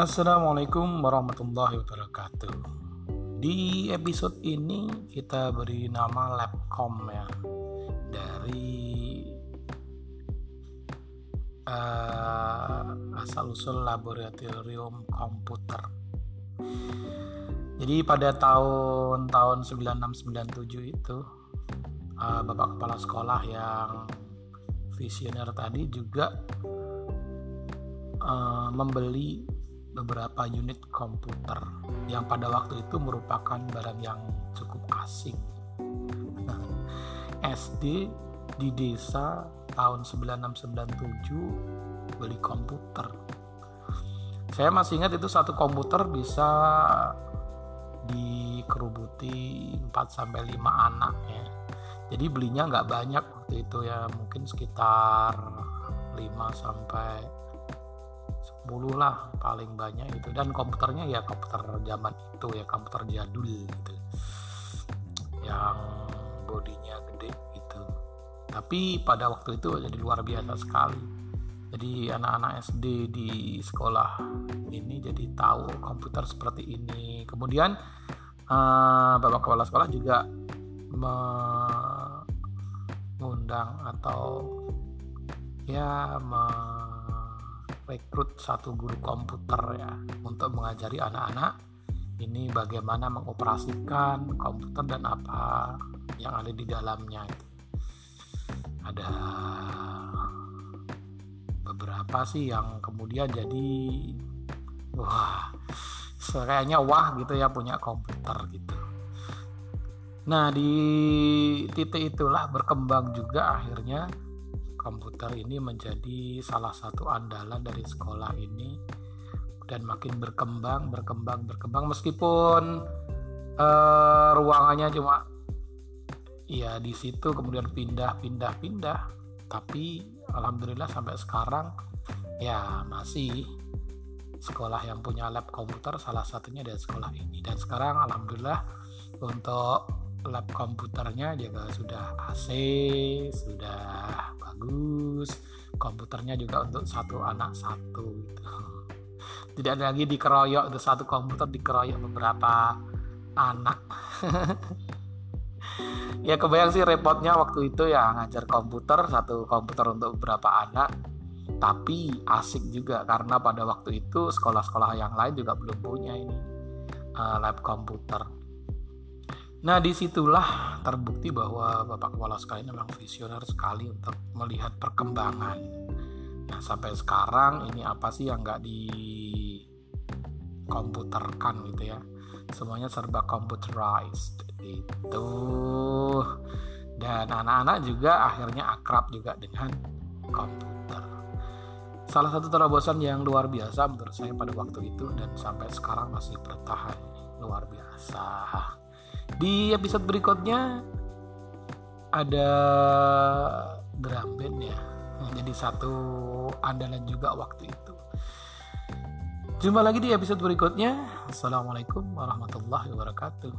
Assalamualaikum warahmatullahi wabarakatuh. Di episode ini kita beri nama Labcom ya dari uh, asal usul laboratorium komputer. Jadi pada tahun-tahun 9697 itu uh, bapak kepala sekolah yang visioner tadi juga uh, membeli beberapa unit komputer yang pada waktu itu merupakan barang yang cukup asing. SD di desa tahun 9697 beli komputer. Saya masih ingat itu satu komputer bisa dikerubuti 4 sampai 5 anak ya. Jadi belinya nggak banyak waktu itu ya, mungkin sekitar 5 sampai 10 lah paling banyak itu dan komputernya ya komputer zaman itu ya komputer jadul gitu. Yang bodinya gede gitu. Tapi pada waktu itu jadi luar biasa sekali. Jadi anak-anak SD di sekolah ini jadi tahu komputer seperti ini. Kemudian uh, bapak kepala sekolah juga mengundang atau ya rekrut satu guru komputer ya untuk mengajari anak-anak ini bagaimana mengoperasikan komputer dan apa yang ada di dalamnya itu. Ada beberapa sih yang kemudian jadi wah kayaknya wah gitu ya punya komputer gitu. Nah di titik itulah berkembang juga akhirnya komputer ini menjadi salah satu andalan dari sekolah ini dan makin berkembang berkembang berkembang. Meskipun uh, ruangannya cuma ya di situ kemudian pindah pindah pindah. Tapi alhamdulillah sampai sekarang ya masih sekolah yang punya lab komputer salah satunya dari sekolah ini. Dan sekarang alhamdulillah untuk lab komputernya juga sudah AC sudah bagus. Komputernya juga untuk satu anak satu gitu. Tidak ada lagi dikeroyok untuk satu komputer dikeroyok beberapa anak. Ya kebayang sih repotnya waktu itu ya ngajar komputer satu komputer untuk beberapa anak. Tapi asik juga karena pada waktu itu sekolah-sekolah yang lain juga belum punya ini uh, lab komputer Nah di situlah terbukti bahwa Bapak Kepala ini memang visioner sekali untuk melihat perkembangan. Nah sampai sekarang ini apa sih yang nggak di komputerkan gitu ya. Semuanya serba computerized gitu. Dan anak-anak juga akhirnya akrab juga dengan komputer. Salah satu terobosan yang luar biasa menurut saya pada waktu itu dan sampai sekarang masih bertahan luar biasa. Di episode berikutnya ada drum band ya. Nah, jadi satu andalan juga waktu itu. Jumpa lagi di episode berikutnya. Assalamualaikum warahmatullahi wabarakatuh.